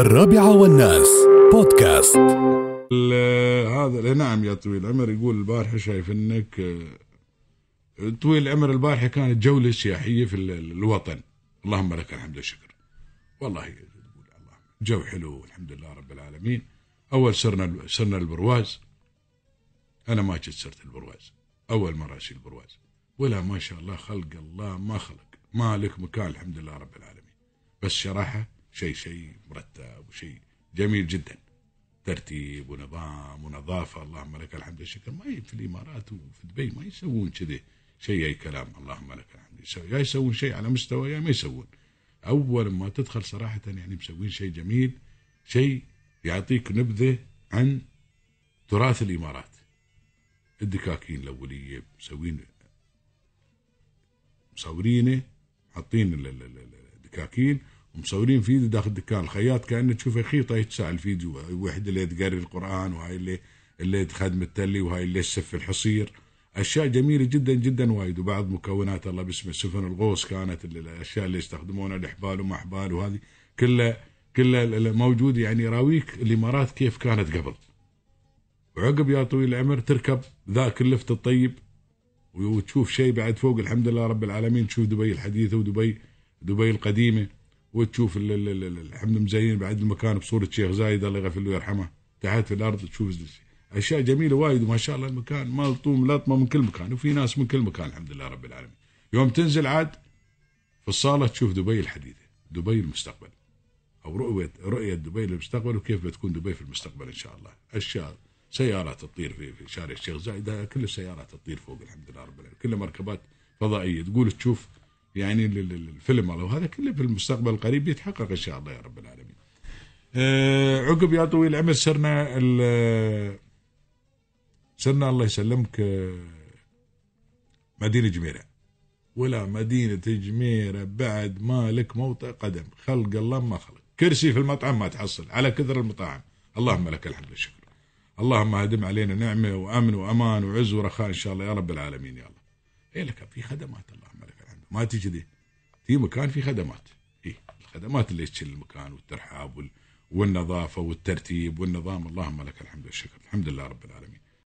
الرابعة والناس. بودكاست. هذا نعم يا طويل العمر يقول البارحة شايف إنك آه، طويل العمر البارحة كانت جولة سياحية في ال- الوطن. اللهم لك الحمد والشكر. والله يقول الله جو حلو والحمد لله رب العالمين. أول سرنا سرنا البرواز. أنا ما جيت سرت البرواز. أول مرة أشيل البرواز. ولا ما شاء الله خلق الله ما خلق. ما لك مكان الحمد لله رب العالمين. بس شراحة شيء شيء مرتب وشيء جميل جدا. ترتيب ونظام ونظافة اللهم لك الحمد والشكر. ما في الإمارات وفي دبي ما يسوون كذي شيء أي كلام. اللهم لك الحمد يا يسوون شيء على مستوى يا ما يسوون. أول ما تدخل صراحة يعني مسوين شيء جميل شيء يعطيك نبذة عن تراث الإمارات. الدكاكين الأولية مسوين مصورينه حاطين ال- ال- ال- الدكاكين ومصورين فيديو داخل الدكان الخياط كانه تشوفه خيطه يتساع الفيديو. واحد اللي تقري القرآن وهاي اللي اللي تخدم التلي وهاي اللي تسف الحصير. أشياء جميلة جدا جدا وايد. وبعض مكونات الله باسمه سفن الغوص كانت ال- الأشياء اللي يستخدمونها الإحبال وما إحبال وهذه كلها كلها موجود يعني يراويك الإمارات كيف كانت قبل. وعقب يا طويل العمر تركب ذاك اللفت الطيب وتشوف شيء بعد فوق. الحمد لله رب العالمين. تشوف دبي الحديثة ودبي دبي القديمة. وتشوف ال- ال- ال- ال- الحمد مزين بعد المكان بصورة شيخ زايد الله يغفر له ويرحمه. تحت في الأرض تشوف أشياء جميلة وايد وما شاء الله المكان ملطوم لطمه من كل مكان. وفي ناس من كل مكان الحمد لله رب العالمين. يوم تنزل عاد في الصالة تشوف دبي الحديثة. دبي المستقبل. أو رؤية رؤية دبي للمستقبل وكيف بتكون دبي في المستقبل إن شاء الله. أشياء سيارات تطير في في شارع الشيخ زايد. كل السيارات تطير فوق الحمد لله رب العالمين. كلها مركبات فضائية. تقول تشوف يعني ال- ال- الفيلم هذا وهذا كله في المستقبل القريب يتحقق إن شاء الله يا رب العالمين. آه عقب يا طويل العمر صرنا صرنا الله يسلمك آه، مدينة جميره ولا مدينة جميره بعد ما لك موطئ قدم. خلق الله ما خلق. كرسي في المطعم ما تحصل. على كثر المطاعم. اللهم لك الحمد والشكر. اللهم هدم علينا نعمة وأمن وأمان وعز ورخاء إن شاء الله يا رب العالمين يا الله. إيه لك في خدمات اللهم ما تجي دي في مكان في خدمات. إيه الخدمات اللي تشيل المكان والترحاب وال... والنظافة والترتيب والنظام. اللهم لك الحمد والشكر. الحمد لله رب العالمين.